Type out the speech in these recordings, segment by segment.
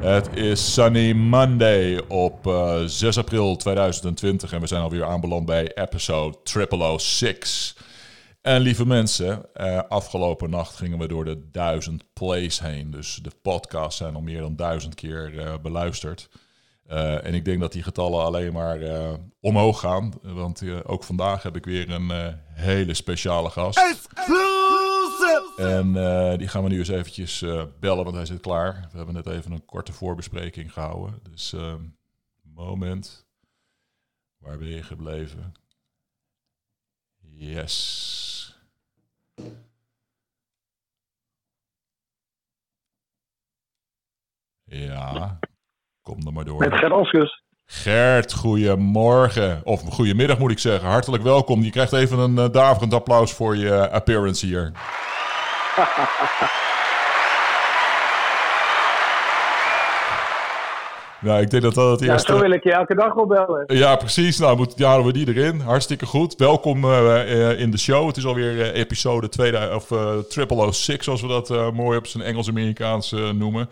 Het is Sunny Monday op uh, 6 april 2020 en we zijn alweer aanbeland bij episode 006. En lieve mensen, uh, afgelopen nacht gingen we door de duizend plays heen. Dus de podcasts zijn al meer dan duizend keer uh, beluisterd. En ik denk dat die getallen alleen maar omhoog gaan. Want ook vandaag heb ik weer een hele speciale gast. En die gaan we nu eens eventjes bellen, want hij zit klaar. We hebben net even een korte voorbespreking gehouden. Dus moment. Waar ben je gebleven? Yes. Ja, Kom er maar door. Met Gert Askus. Gert, goedemorgen. Of goedemiddag moet ik zeggen. Hartelijk welkom. Je krijgt even een uh, daverend applaus voor je appearance hier. Nou, ik denk dat dat het eerste... Ja, zo wil ik je elke dag opbellen. Ja, precies. Nou, moet, ja, houden we die erin. Hartstikke goed. Welkom uh, in de show. Het is alweer uh, episode 2, of uh, 006, zoals we dat mooi op zijn Engels-Amerikaans noemen.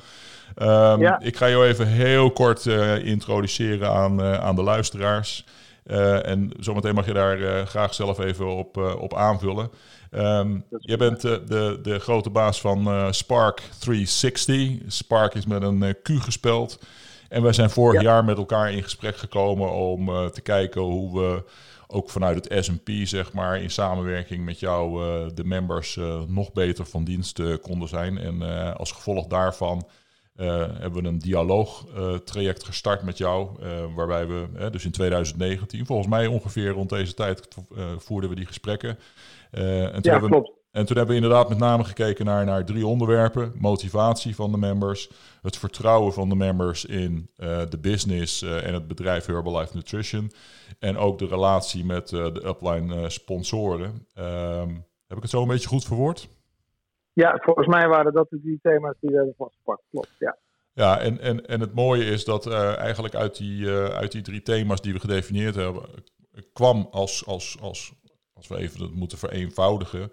Um, ja. Ik ga jou even heel kort introduceren aan, aan de luisteraars. Uh, en zometeen mag je daar graag zelf even op, op aanvullen. Um, jij bent de, de grote baas van Spark 360. Spark is met een Q gespeld. En wij zijn vorig ja. jaar met elkaar in gesprek gekomen om te kijken hoe we ook vanuit het S&P, zeg maar, in samenwerking met jou de members nog beter van dienst konden zijn. En als gevolg daarvan hebben we een dialoogtraject uh, gestart met jou, uh, waarbij we, dus in 2019, volgens mij ongeveer rond deze tijd, voerden we die gesprekken. en, toen ja, klopt. en toen hebben we inderdaad met name gekeken naar, naar drie onderwerpen. Motivatie van de members, het vertrouwen van de members in de business en het bedrijf Herbalife Nutrition. En ook de relatie met de upline sponsoren. Ehm, heb ik het zo een beetje goed verwoord? Ja, volgens mij waren dat de drie thema's die we hebben vastgepakt. Klopt, ja. Ja, en, en, en het mooie is dat uh, eigenlijk uit die, uh, uit die drie thema's die we gedefinieerd hebben, kwam als, als, als, als we even dat moeten vereenvoudigen,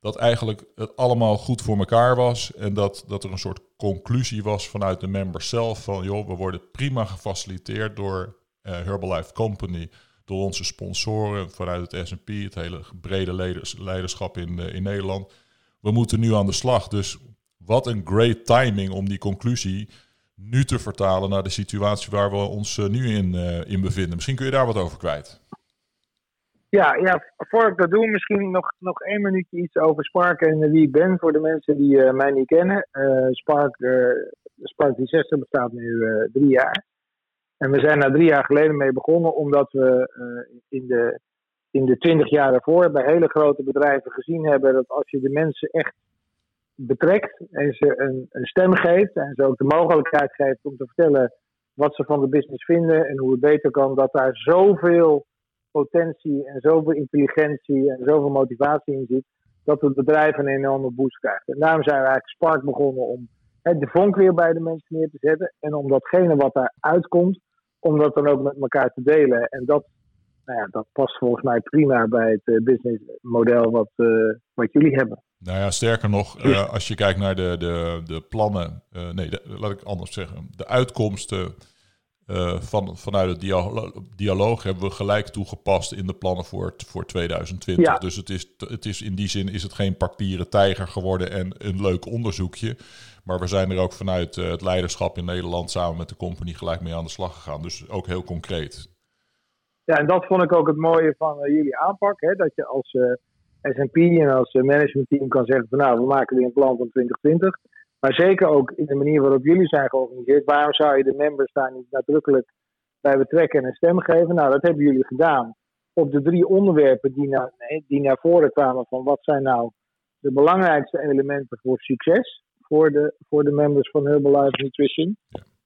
dat eigenlijk het allemaal goed voor elkaar was en dat, dat er een soort conclusie was vanuit de members zelf van, joh, we worden prima gefaciliteerd door uh, Herbalife Company, door onze sponsoren vanuit het S&P, het hele brede leiderschap in, in Nederland we moeten nu aan de slag. Dus wat een great timing om die conclusie nu te vertalen naar de situatie waar we ons uh, nu in, uh, in bevinden. Misschien kun je daar wat over kwijt. Ja, ja voor ik dat doe, misschien nog, nog één minuutje iets over Spark en wie ik ben voor de mensen die uh, mij niet kennen. Spark, Spark 60 bestaat nu drie jaar. En we zijn daar drie jaar geleden mee begonnen omdat we in de in de twintig jaar daarvoor bij hele grote bedrijven gezien hebben dat als je de mensen echt betrekt en ze een, een, stem geeft en ze ook de mogelijkheid geeft om te vertellen wat ze van de business vinden en hoe het beter kan, dat daar zoveel potentie en zoveel intelligentie en zoveel motivatie in zit, dat het bedrijf een enorme boost krijgt. En daarom zijn we eigenlijk Spark begonnen om hè, de vonk weer bij de mensen neer te zetten en om datgene wat daar uitkomt, om dat dan ook met elkaar te delen. En dat nou ja, dat past volgens mij prima bij het uh, businessmodel wat, uh, wat jullie hebben. Nou ja, sterker nog, uh, als je kijkt naar de, de, de plannen, nee, de, laat ik anders zeggen, de uitkomsten van, vanuit het dialoog, dialoog hebben we gelijk toegepast in de plannen voor, voor 2020. Ja. Dus het is, het is in die zin is het geen papieren tijger geworden en een leuk onderzoekje. Maar we zijn er ook vanuit het leiderschap in Nederland samen met de company gelijk mee aan de slag gegaan. Dus ook heel concreet. Ja, en dat vond ik ook het mooie van uh, jullie aanpak. Hè? Dat je als eh, S&P en als uh, managementteam kan zeggen van nou, we maken weer een plan van 2020. Maar zeker ook in de manier waarop jullie zijn georganiseerd. Waarom zou je de members daar niet nadrukkelijk bij betrekken en een stem geven? Nou, dat hebben jullie gedaan. Op de drie onderwerpen die naar, die naar voren kwamen van wat zijn nou de belangrijkste elementen voor succes voor de, voor de members van Herbalife Nutrition.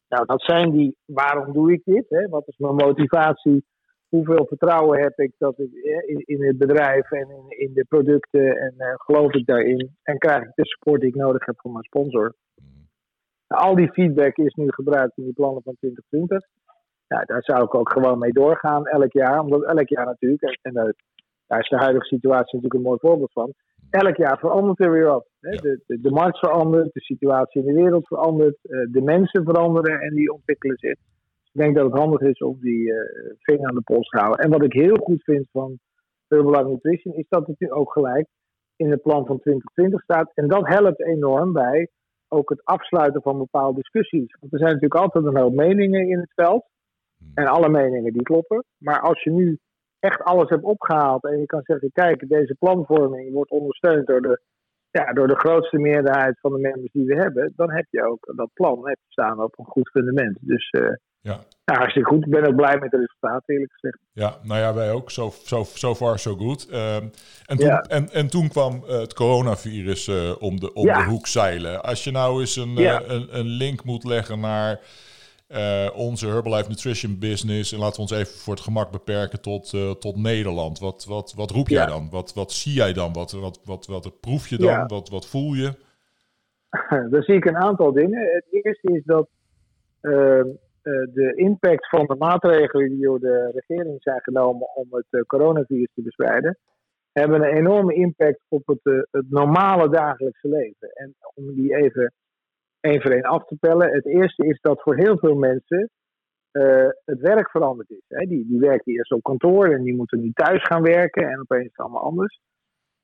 Nou, dat zijn die, waarom doe ik dit? Hè? Wat is mijn motivatie? Hoeveel vertrouwen heb ik dat ik, in, in het bedrijf en in, in de producten en uh, geloof ik daarin en krijg ik de support die ik nodig heb van mijn sponsor. Nou, al die feedback is nu gebruikt in die plannen van 2020. Ja, daar zou ik ook gewoon mee doorgaan elk jaar, omdat elk jaar natuurlijk, en, en daar, daar is de huidige situatie natuurlijk een mooi voorbeeld van, elk jaar verandert er weer wat. Hè? De, de, de, markt verandert, de situatie in de wereld verandert, de mensen veranderen en die ontwikkelen zich. Ik denk dat het handig is om die vinger aan de pols te houden. En wat ik heel goed vind van Herbalife Nutrition is dat het nu ook gelijk in het plan van 2020 staat. En dat helpt enorm bij ook het afsluiten van bepaalde discussies. Want er zijn natuurlijk altijd een hoop meningen in het veld. Hmm. En alle meningen die kloppen. Maar als je nu echt alles hebt opgehaald en je kan zeggen: kijk, deze planvorming wordt ondersteund door de, ja, door de grootste meerderheid van de members die we hebben, dan heb je ook dat plan heb staan op een goed fundament. Dus uh, ja. Ja, hartstikke goed. Ik ben ook blij met het resultaat, eerlijk gezegd. Ja, nou ja, wij ook. Zo so, so, so far, so good. Uh, en, toen, en, en toen kwam uh, het coronavirus uh, om, de, om de hoek zeilen. Als je nou eens een, ja. een, een, link moet leggen naar onze Herbalife Nutrition business... en laten we ons even voor het gemak beperken tot, tot Nederland. Wat, wat, wat roep jij dan? Wat, wat zie jij dan? Wat, wat, wat, wat, proef je dan? Wat, wat voel je? Daar zie ik een aantal dingen. Het eerste is dat ehm, eh, de impact van de maatregelen die door de regering zijn genomen om het eh, coronavirus te bestrijden, hebben een enorme impact op het, eh, het normale dagelijkse leven. En om die even één voor één af te pellen. Het eerste is dat voor heel veel mensen het werk veranderd is. Hè. Die, die werken eerst op kantoor en die moeten nu thuis gaan werken en opeens is het allemaal anders.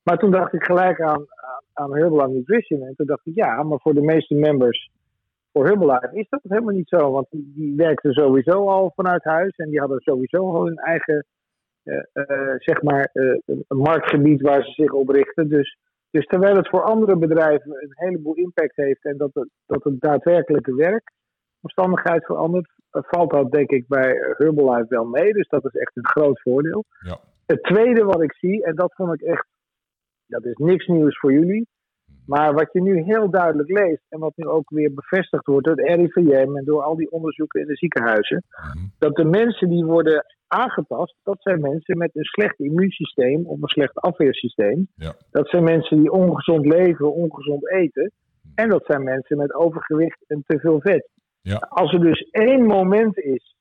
Maar toen dacht ik gelijk aan, aan, aan Herbal Nutrition en toen dacht ik ja, maar voor de meeste members voor Herbalife is dat helemaal niet zo. Want die, die werkten sowieso al vanuit huis. En die hadden sowieso al hun eigen uh, uh, zeg maar, uh, een marktgebied waar ze zich op richten. Dus, dus terwijl het voor andere bedrijven een heleboel impact heeft en dat het, dat het daadwerkelijke werkomstandigheid verandert, valt dat denk ik bij Herbalife wel mee. Dus dat is echt een groot voordeel. Ja. Het tweede wat ik zie, en dat vond ik echt, dat is niks nieuws voor jullie. Maar wat je nu heel duidelijk leest en wat nu ook weer bevestigd wordt door het RIVM en door al die onderzoeken in de ziekenhuizen, mhm. dat de mensen die worden aangetast, dat zijn mensen met een slecht immuunsysteem of een slecht afweersysteem. Ja. Dat zijn mensen die ongezond leven, ongezond eten. En dat zijn mensen met overgewicht en te veel vet. Ja. Als er dus één moment is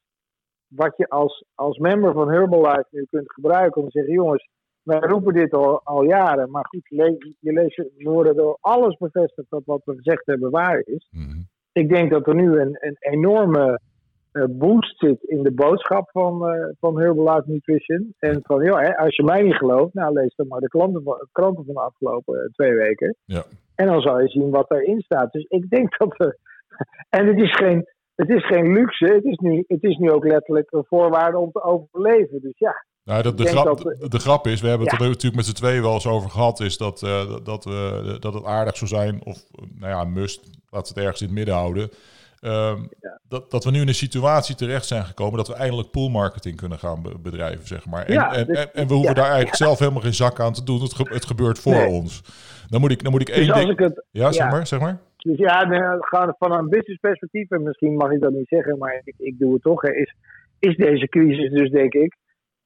wat je als, als member van Herbalife nu kunt gebruiken om te zeggen: jongens, wij roepen dit al, al jaren, maar goed, je, je leest, we worden door alles bevestigd dat wat we gezegd hebben waar is. Mhm. Ik denk dat er nu een, een enorme uh, boost zit in de boodschap van, uh, van Herbalife Nutrition. En van, joh, hè, als je mij niet gelooft, nou lees dan maar de van, kranten van de afgelopen uh, twee weken. Ja. En dan zal je zien wat erin staat. Dus ik denk dat er. En het is geen, het is geen luxe, het is, nu, het is nu ook letterlijk een voorwaarde om te overleven. Dus ja, nou, dat de, grap, de grap is, we hebben het er natuurlijk met z'n tweeën wel eens over gehad, is dat, uh, dat, we, dat het aardig zou zijn, of nou ja, must, laten we het ergens in het midden houden. Um, dat, dat we nu in een situatie terecht zijn gekomen dat we eindelijk poolmarketing kunnen gaan bedrijven, zeg maar. En, en, dus- en, we hoeven daar eigenlijk zelf helemaal geen zak aan te doen. Het, ge het gebeurt voor ons. Dan moet ik, dan moet ik dus één ding... Het, ja, zeg maar, zeg maar. Dus ja, gaan van een business perspectief, en misschien mag ik dat niet zeggen, maar ik, ik doe het toch, is, is deze crisis dus denk ik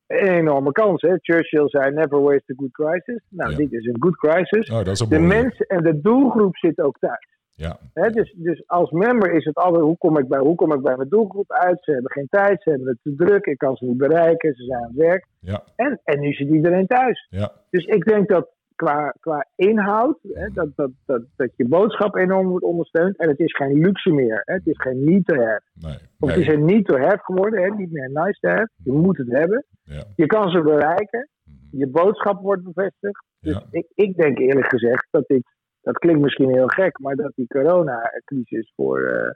een enorme kans. Hè? Churchill zei: Never waste a good crisis. Nou, dit is een good crisis. Oh, de mensen en de doelgroep zit ook thuis. Ja. Hè? Dus, dus als member is het altijd: hoe kom, ik bij, hoe kom ik bij mijn doelgroep uit? Ze hebben geen tijd, ze hebben het te druk, ik kan ze niet bereiken, ze zijn aan het werk. Ja. En, en nu zit iedereen thuis. Ja. Dus ik denk dat qua, qua inhoud, hè, dat, dat, dat, dat je boodschap enorm wordt ondersteund. En het is geen luxe meer. Hè, het is geen need to have. Nee, Of het is een need to have geworden, hè, niet meer nice to have. Je moet het hebben. Ja. Je kan ze bereiken. Mhm. Je boodschap wordt bevestigd. Dus ik, ik denk eerlijk gezegd dat dit, dat klinkt misschien heel gek, maar dat die coronacrisis voor, uh,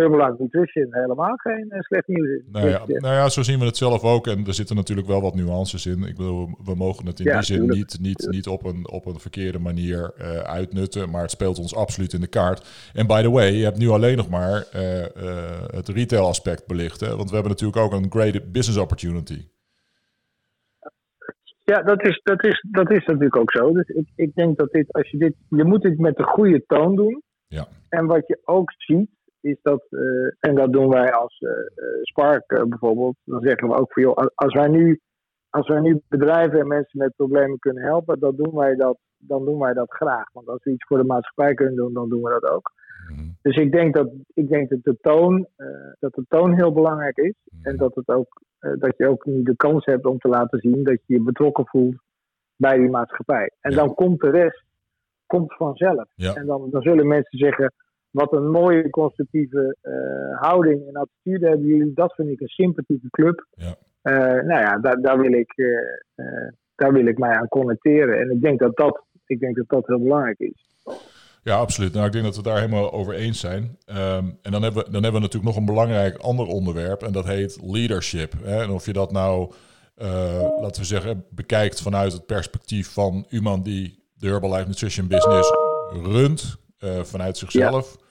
Herbalife Nutrition helemaal geen uh, slecht nieuws is. Nou ja, nou ja, zo zien we het zelf ook. En er zitten natuurlijk wel wat nuances in. Ik bedoel, we mogen het in die zin niet, niet, niet op, een, op een verkeerde manier uh, uitnutten. Maar het speelt ons absoluut in de kaart. En by the way, je hebt nu alleen nog maar uh, het retail aspect belicht. Hè? Want we hebben natuurlijk ook een great business opportunity. Ja, dat is, dat, is, dat is natuurlijk ook zo. Dus ik, ik denk dat dit, als je dit, je moet dit met de goede toon doen. Ja. En wat je ook ziet, is dat, uh, en dat doen wij als uh, Spark uh, bijvoorbeeld, dan zeggen we ook voor joh, als wij nu, als wij nu bedrijven en mensen met problemen kunnen helpen, dan doen wij dat, dan doen wij dat graag. Want als we iets voor de maatschappij kunnen doen, dan doen we dat ook. Mhm. Dus ik denk dat, ik denk dat de toon, dat de toon heel belangrijk is. En mhm. dat, het ook, dat je ook nu de kans hebt om te laten zien dat je je betrokken voelt bij die maatschappij. En Ja. dan komt de rest komt vanzelf. Ja. En dan, dan zullen mensen zeggen, wat een mooie constructieve eh, houding en attitude hebben jullie. Dat vind ik een sympathieke club. Ja. Eh, nou ja, daar, daar, wil ik, eh, daar wil ik mij aan connecteren. En ik denk dat dat, ik denk dat, dat heel belangrijk is. Ja, absoluut. Nou, ik denk dat we daar helemaal over eens zijn. Ehm, en dan hebben, we, dan hebben we natuurlijk nog een belangrijk ander onderwerp. En dat heet leadership. Hè? En of je dat nou, laten we zeggen, bekijkt vanuit het perspectief van iemand die de Herbalife Nutrition Business runt. vanuit zichzelf.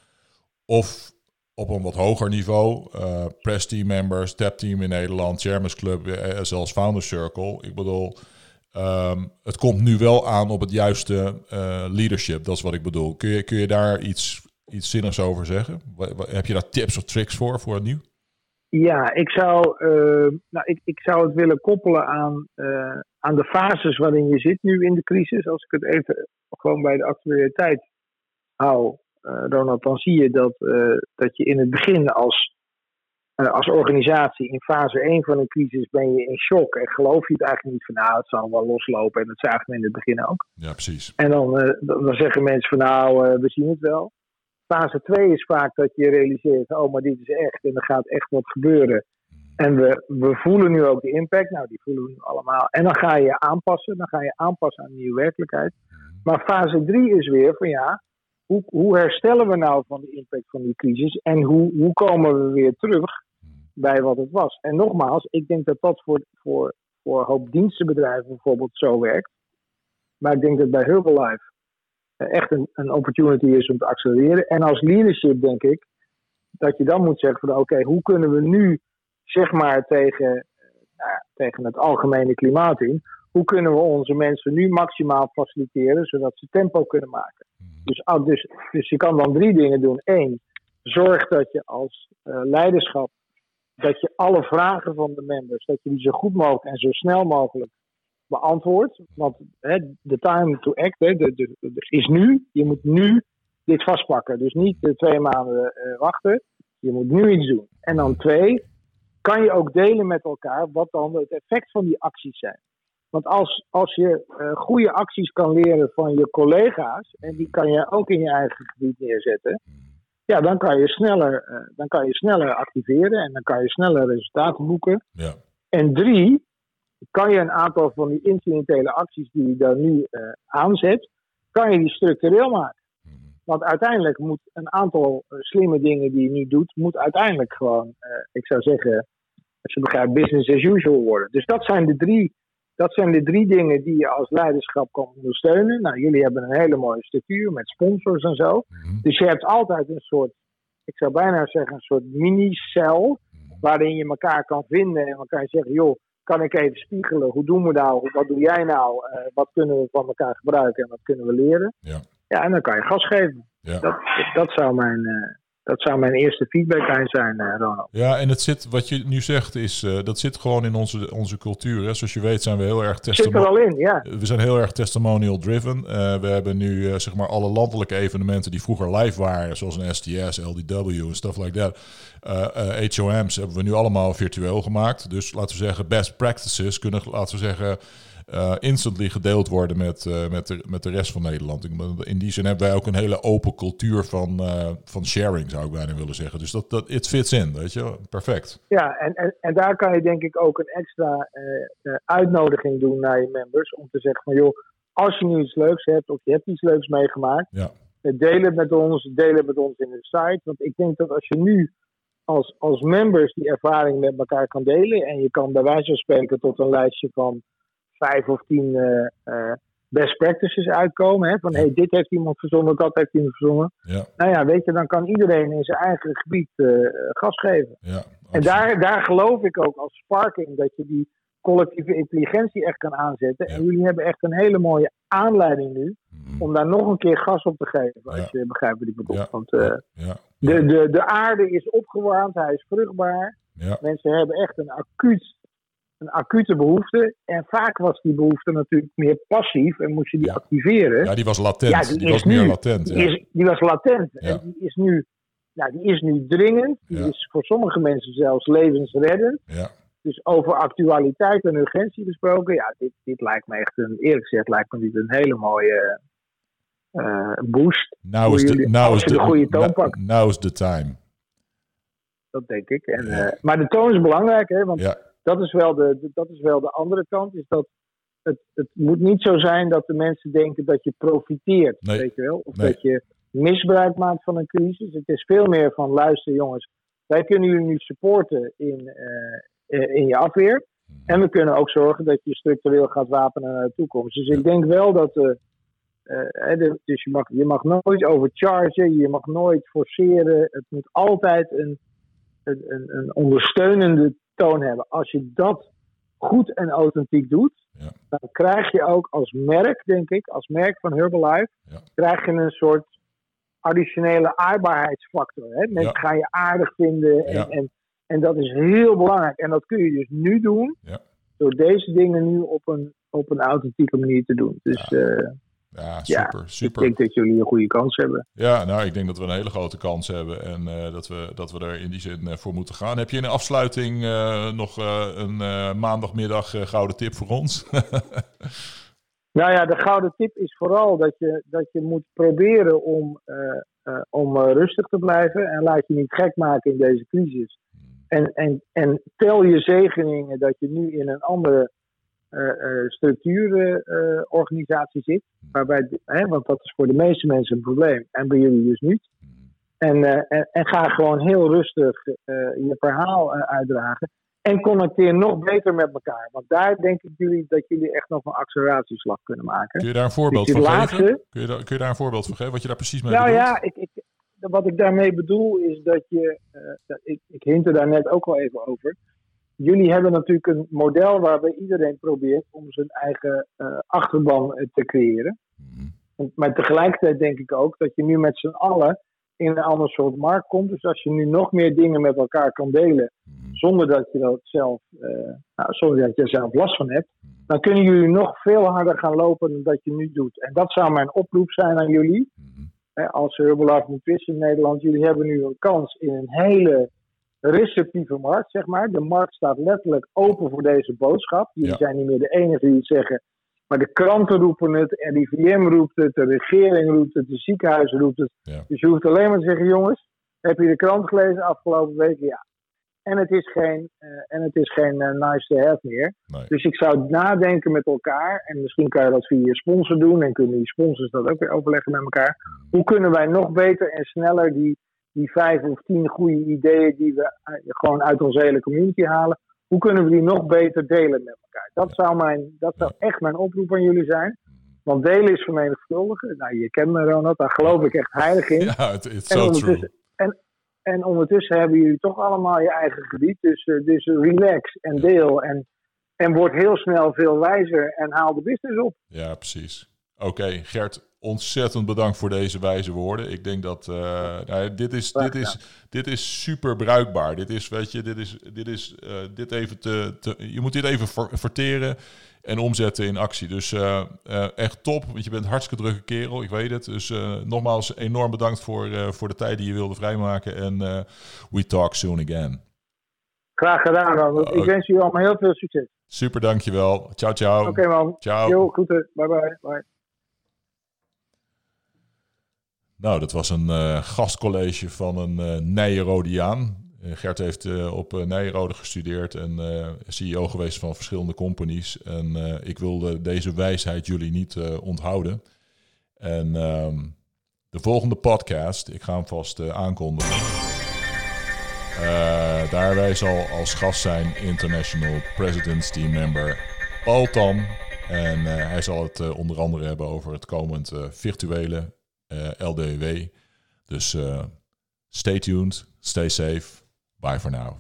Of op een wat hoger niveau. eh press team members, tap team in Nederland, Chairman's Club, eh, zelfs Founders Circle. Ik bedoel, ehm, het komt nu wel aan op het juiste eh, leadership. Dat is wat ik bedoel. Kun je, kun je daar iets, iets zinnigs over zeggen? Heb je daar tips of tricks voor, voor het nieuw? Ja, ik zou, eh, nou, ik, ik zou het willen koppelen aan, eh, aan de fases waarin je zit nu in de crisis. Als ik het even gewoon bij de actualiteit hou, eh, Ronald, dan zie je dat, eh, dat je in het begin als, eh, als organisatie in fase 1 van een crisis ben je in shock en geloof je het eigenlijk niet van nou, het zal wel loslopen. En dat zagen we in het begin ook. Ja, precies. En dan, eh, dan, zeggen mensen van nou, eh, we zien het wel. Fase 2 is vaak dat je realiseert, oh maar dit is echt en er gaat echt wat gebeuren. En we, we voelen nu ook de impact, nou die voelen we nu allemaal. En dan ga je je aanpassen, dan ga je aanpassen aan de nieuwe werkelijkheid. Maar fase 3 is weer van ja, hoe, hoe herstellen we nou van de impact van die crisis? En hoe, hoe komen we weer terug bij wat het was? En nogmaals, ik denk dat dat voor, voor, voor hoop dienstenbedrijven bijvoorbeeld zo werkt. Maar ik denk dat bij Herbalife eh, echt een, een opportunity is om te accelereren. En als leadership denk ik dat je dan moet zeggen van oké, hoe kunnen we nu zeg maar tegen, eh, nou tegen het algemene klimaat in, hoe kunnen we onze mensen nu maximaal faciliteren zodat ze tempo kunnen maken. Dus, ah, dus, dus je kan dan drie dingen doen. Eén, zorg dat je als eh, leiderschap dat je alle vragen van de members, dat je die zo goed mogelijk en zo snel mogelijk beantwoordt. Want de time to act hè, de, de, de- is nu. Je moet nu dit vastpakken. Dus niet eh, twee maanden eh, wachten. Je moet nu iets doen. En dan twee, kan je ook delen met elkaar wat dan het effect van die acties zijn. Want als, als je eh, goede acties kan leren van je collega's, en die kan je ook in je eigen gebied neerzetten, ja, dan kan je sneller, eh, dan kan je sneller activeren en dan kan je sneller resultaten boeken. Ja. En drie, kan je een aantal van die incidentele acties die je dan nu eh, aanzet, kan je die structureel maken. Want uiteindelijk moet een aantal slimme dingen die je nu doet, moet uiteindelijk gewoon, ik zou zeggen, als je begrijpt, business as usual worden. Dus dat zijn de drie, dat zijn de drie dingen die je als leiderschap kan ondersteunen. Nou, jullie hebben een hele mooie structuur met sponsors en zo. Mhm. Dus je hebt altijd een soort, ik zou bijna zeggen, een soort mini-cel. Waarin je elkaar kan vinden en elkaar zeggen: joh, kan ik even spiegelen? Hoe doen we nou? Wat doe jij nou? Eh, wat kunnen we van elkaar gebruiken en wat kunnen we leren? Ja. Ja, en dan kan je gas geven. Ja. Dat, dat, zou, mijn, eh, dat zou mijn eerste feedbacklijn zijn, eh, Ronald. Ja, en het zit, wat je nu zegt, is, eh, dat zit gewoon in onze, onze cultuur. Hè. Zoals je weet zijn we heel erg er testimonial. al in, ja. We zijn heel erg testimonial driven. Eh, we hebben nu zeg maar alle landelijke evenementen die vroeger live waren, zoals een STS, LDW en stuff like that. HOM's hebben we nu allemaal virtueel gemaakt. Dus laten we zeggen, best practices kunnen, laten we zeggen, eh, instantly gedeeld worden met, eh, met, de, met de rest van Nederland. In die zin hebben wij ook een hele open cultuur van, eh, van sharing, zou ik bijna willen zeggen. Dus dat, dat it fits in, weet je. Perfect. Ja, en, en, en daar kan je denk ik ook een extra uitnodiging doen naar je members. Om te zeggen van joh, als je nu iets leuks hebt of je hebt iets leuks meegemaakt. Ja. Deel het met ons, deel het met ons in de site. Want ik denk dat als je nu als, als members die ervaring met elkaar kan delen. En je kan bij wijze van spreken tot een lijstje van vijf of tien eh, eh, best practices uitkomen. Hè? Van hey, dit heeft iemand verzonnen, dat heeft iemand verzonnen. Ja, Nou ja, weet je, dan kan iedereen in zijn eigen gebied eh, gas geven. ja. En daar, daar geloof ik ook als Sparking dat je die collectieve intelligentie echt kan aanzetten. En jullie hebben echt een hele mooie aanleiding nu Mhm. om daar nog een keer gas op te geven. Als je begrijpt wat ik bedoel. Want Ja, de, de, de aarde is opgewarmd, hij is vruchtbaar. Mensen hebben echt een, acuut, een acute behoefte. En vaak was die behoefte natuurlijk meer passief en moest je die Ja. activeren. ja, die was latent. Ja, die die was is meer nu. latent. Die, Ja. is, die was latent. En die is nu, nou, die is nu dringend. Die is voor sommige mensen zelfs levensreddend. Ja. Dus over actualiteit en urgentie gesproken, ja, dit, dit lijkt me echt een, eerlijk gezegd, lijkt me dit een hele mooie uh, boost. Now is, the, now, is the, de goede toon pakt. Now is the time. Dat denk ik. En, ja. uh, maar de toon is belangrijk, hè, want ja. Dat, is wel de, dat is wel de andere kant. Is dat het, het moet niet zo zijn dat de mensen denken dat je profiteert, nee. weet je wel? Of Nee. dat je misbruik maakt van een crisis. Het is veel meer van, luister jongens, wij kunnen jullie nu supporten in, uh, in je afweer. En we kunnen ook zorgen dat je structureel gaat wapenen naar de toekomst. Dus ik denk wel dat. Uh, uh, dus je mag, je mag nooit overchargen, je mag nooit forceren. Het moet altijd een, een, een ondersteunende toon hebben. Als je dat goed en authentiek doet, ja. dan krijg je ook als merk, denk ik, als merk van Herbalife, ja. krijg je een soort additionele aardbaarheidsfactor. Hè? Mensen Ja. gaan je aardig vinden en, en, en dat is heel belangrijk. En dat kun je dus nu doen Ja. door deze dingen nu op een, op een authentieke manier te doen. Dus eh, Ja, Ja, super, ik super. denk dat jullie een goede kans hebben. Ja, nou, ik denk dat we een hele grote kans hebben en eh, dat, we, dat we er in die zin eh, voor moeten gaan. Heb je in de afsluiting eh, nog een maandagmiddag gouden tip voor ons? Nou ja, de gouden tip is vooral dat je, dat je moet proberen om, om rustig te blijven. En laat je niet gek maken in deze crisis. En, en, en tel je zegeningen dat je nu in een andere structuurorganisatie zit. Waarbij, hè, want dat is voor de meeste mensen een probleem. En bij jullie dus niet. En, eh, en, en ga gewoon heel rustig eh, je verhaal eh, uitdragen. En connecteer nog beter met elkaar. Want daar denk ik jullie dat jullie echt nog een acceleratieslag kunnen maken. Kun je daar een voorbeeld Dus van geven? Kun je, daar, kun je daar een voorbeeld van geven? Wat je daar precies mee Nou bedoelt? ja, ik, ik, wat ik daarmee bedoel is dat je. eh, ik, ik hint er daar net ook al even over. Jullie hebben natuurlijk een model waarbij iedereen probeert om zijn eigen eh, achterban eh, te creëren. Mhm. Maar tegelijkertijd denk ik ook dat je nu met z'n allen in een ander soort markt komt. Dus als je nu nog meer dingen met elkaar kan delen, Mhm. zonder dat je dat zelf, eh, nou, zonder dat je er zelf last van hebt, dan kunnen jullie nog veel harder gaan lopen dan dat je nu doet. En dat zou mijn oproep zijn aan jullie Mhm. als Herbalife Nutrition Nederland, jullie hebben nu een kans in een hele receptieve markt, zeg maar. De markt staat letterlijk open voor deze boodschap. Jullie Ja. zijn niet meer de enige die het zeggen. Maar de kranten roepen het, RIVM roept het, de regering roept het, de ziekenhuizen roept het. Ja. Dus je hoeft alleen maar te zeggen, jongens, heb je de krant gelezen afgelopen weken? Ja. En het is geen, eh, en het is geen eh, nice to have meer. Nee. Dus ik zou nadenken met elkaar. En misschien kan je dat via je sponsor doen. En kunnen die sponsors dat ook weer overleggen met elkaar. Hoe kunnen wij nog beter en sneller die, die vijf of tien goede ideeën die we eh, gewoon uit onze hele community halen. Hoe kunnen we die nog beter delen met elkaar? Dat zou, mijn, dat zou echt mijn oproep aan jullie zijn. Want delen is vermenigvuldigen. Nou, je kent me Ronald, daar geloof ik echt heilig in. Ja, het is ondertussen, true. en, en ondertussen hebben jullie toch allemaal je eigen gebied. Dus, eh, dus relax en deel. En, en word heel snel veel wijzer en haal de business op. Ja, precies. Oké, Gert, ontzettend bedankt voor deze wijze woorden. Ik denk dat eh, nou, dit, is, dit, is, dit is super bruikbaar. Dit is, weet je, dit is, dit is eh, dit even te, te. Je moet dit even ver- verteren en omzetten in actie. Dus eh, echt top, want je bent een hartstikke drukke kerel, ik weet het. Dus nogmaals enorm bedankt voor, voor de tijd die je wilde vrijmaken. En we talk soon again. Graag gedaan, Ronald. Ik wens jullie allemaal heel veel succes. Super, dankjewel. Ciao, ciao. Oké, man. Ciao. Jo, groeten. Bye bye. bye. Nou, dat was een eh, gastcollege van een. Eh, Gert heeft op uh, Nijrode gestudeerd en CEO geweest van verschillende companies. En ik wilde deze wijsheid jullie niet onthouden. En ehm, de volgende podcast, ik ga hem vast aankondigen. Eh, daarbij zal als gast zijn International President's Team Member Paul Tam. En hij zal het onder andere hebben over het komend virtuele LDW. Dus eh, stay tuned, stay safe. Bye for now.